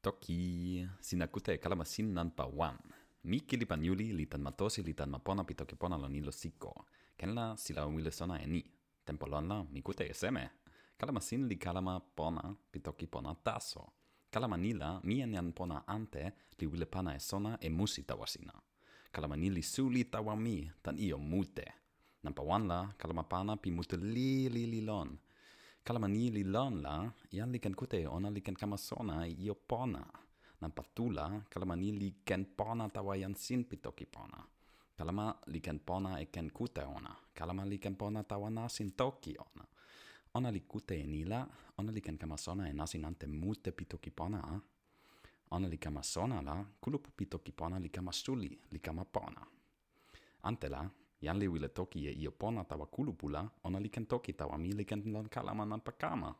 Toki sinakute kalamasin nanpa wan. Miki pan yuli li tan matosi li tan mapona pi toki pona lon ilo siko. Ken la sila wile sona e ni. Tempo lon la mi kute eseme. Kalamasin li kalama pona pi toki pona taso. Kalamanila mi en pona ante li wile pana e sona e musi tawa sina. Kalamanili suli tawa mi tan io mute. Nampa wan la kalamapana pi mute li li li lon kalamani lonla, ian li ken kute ona li ken kamasona io pona. Nan patula, kalamani li ken pona tawa ian sin pitoki pona. Kalama li ken pona e ken kute ona. Kalama li ken pona tawa nasin toki ona. Ona li kute enila, ona li ken kamasona e nasin ante multe pitoki pona. Ona li kamasona la, kulupu pitoki pona li kamastuli, li kamapona. Ante la, jan li wile toki e io pona tawa kulupula, ona li ken toki tawa mi li ken lon kalama nanpa kama.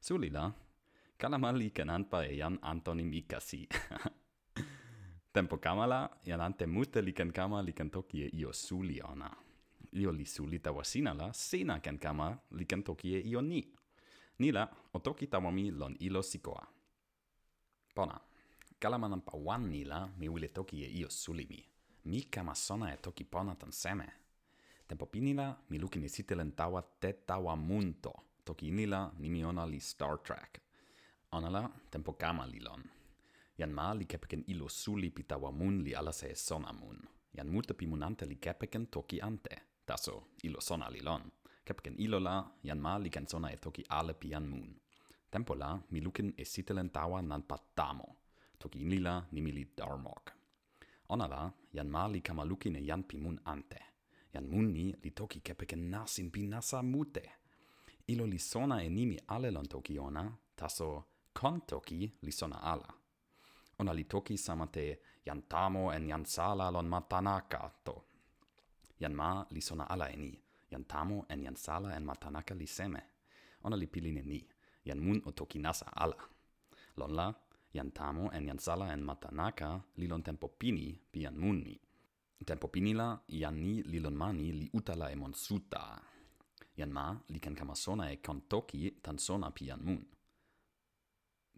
Suli la, kalama li ken anpa e jan Antoni Mikasi. Tempo kamala, jan ante mute li ken kama li ken toki e io suli ona. Io li suli tawa sina la, sina ken kama li ken toki e io ni. Ni la, o toki tawa mi lon ilo sikoa. Pona, kalama nanpa wan ni la, mi wile toki e io suli mi mi kama sona e toki pona tan seme. Tempo pinila, mi lukin e sitelen tawa te tawa munto, toki inila nimi ona li Star Trek. Ona la, tempo kama li lon. Jan ma li kepeken ilo suli pi tawa mun li alase e sona mun. Jan multa pi munante li kepeken toki ante. Taso, ilo sona li lon. Kepeken ilo la, jan ma li ken sona e toki ale pi jan mun. Tempo la, mi lukin e sitelen tawa nan patamo. Toki inila nimi li Darmok. Ona la, jan ma li kama luki ne pi mun ante. Jan mun ni li toki kepeke nasin pi nasa mute. Ilo li sona e nimi ale lon toki ona, taso kon toki li sona ala. Ona li toki samate jan tamo en jan sala lon matanaka to. Jan ma li sona ala e ni, jan tamo en jan sala en matanaka li seme. Ona li piline ni, jan mun o toki nasa ala. Lon la, jan tamo en jan sala en Matanaka li lon tempo pini pi jan munni. Tempo pini la jan ni li lon mani li utala e monsuta. Jan ma li ken kama sona e kontoki tan sona pi jan mun.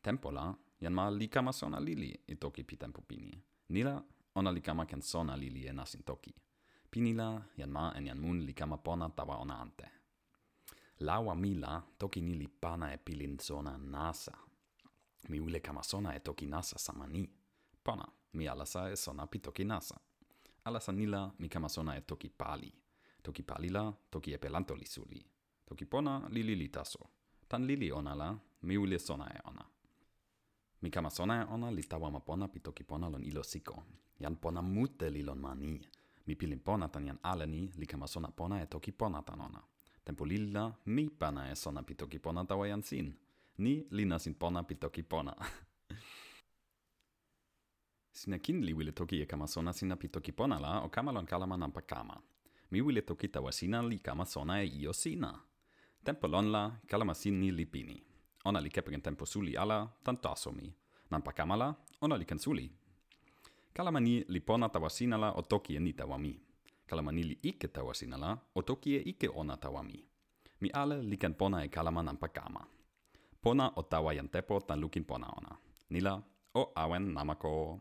Tempo la jan ma li kama sona lili e toki pi tempo pini. Nila ona li kama ken sona lili e nasin toki. Pini la jan ma en jan mun li kama pona tawa ona ante. Lawa mila toki ni li pana e pilin sona nasa mi kama sona e toki nasa sama ni. Pana, mi alasa e sona pi toki nasa. Alasa nila mi kama sona e toki pali. Toki palila, toki e pelanto li suli. Toki pona li li li taso. Tan li li ona la, mi wile sona e ona. Mi kama sona e ona li tawa ma pona pi toki pona lon ilo siko. Jan pona mute li lon mani. Mi pilin pona tan jan ale ni, li kama sona pona e toki pona tan ona. Tempo lilla, mi pana e sona pi toki pona tawa jan sin ni li nasin pona pi toki pona. sina kin li wile toki e kama sona sina pi toki pona la o kama lon kalama nampa kama. Mi wile toki tawa sina li kama sona e io sina. Tempo lon la kalama sin ni li pini. Ona li kepegen tempo suli ala tan taso mi. Nampa kama la ona li ken suli. Kalama ni li pona tawa sina la o toki e ni tawa mi. Kalama ni li ike tawa sina la o toki e ike ona tawa mi. Mi ale li ken pona e kalama nampa kama. Pona ottawajan tepo tan lukin pona ona. Nila o awen namako.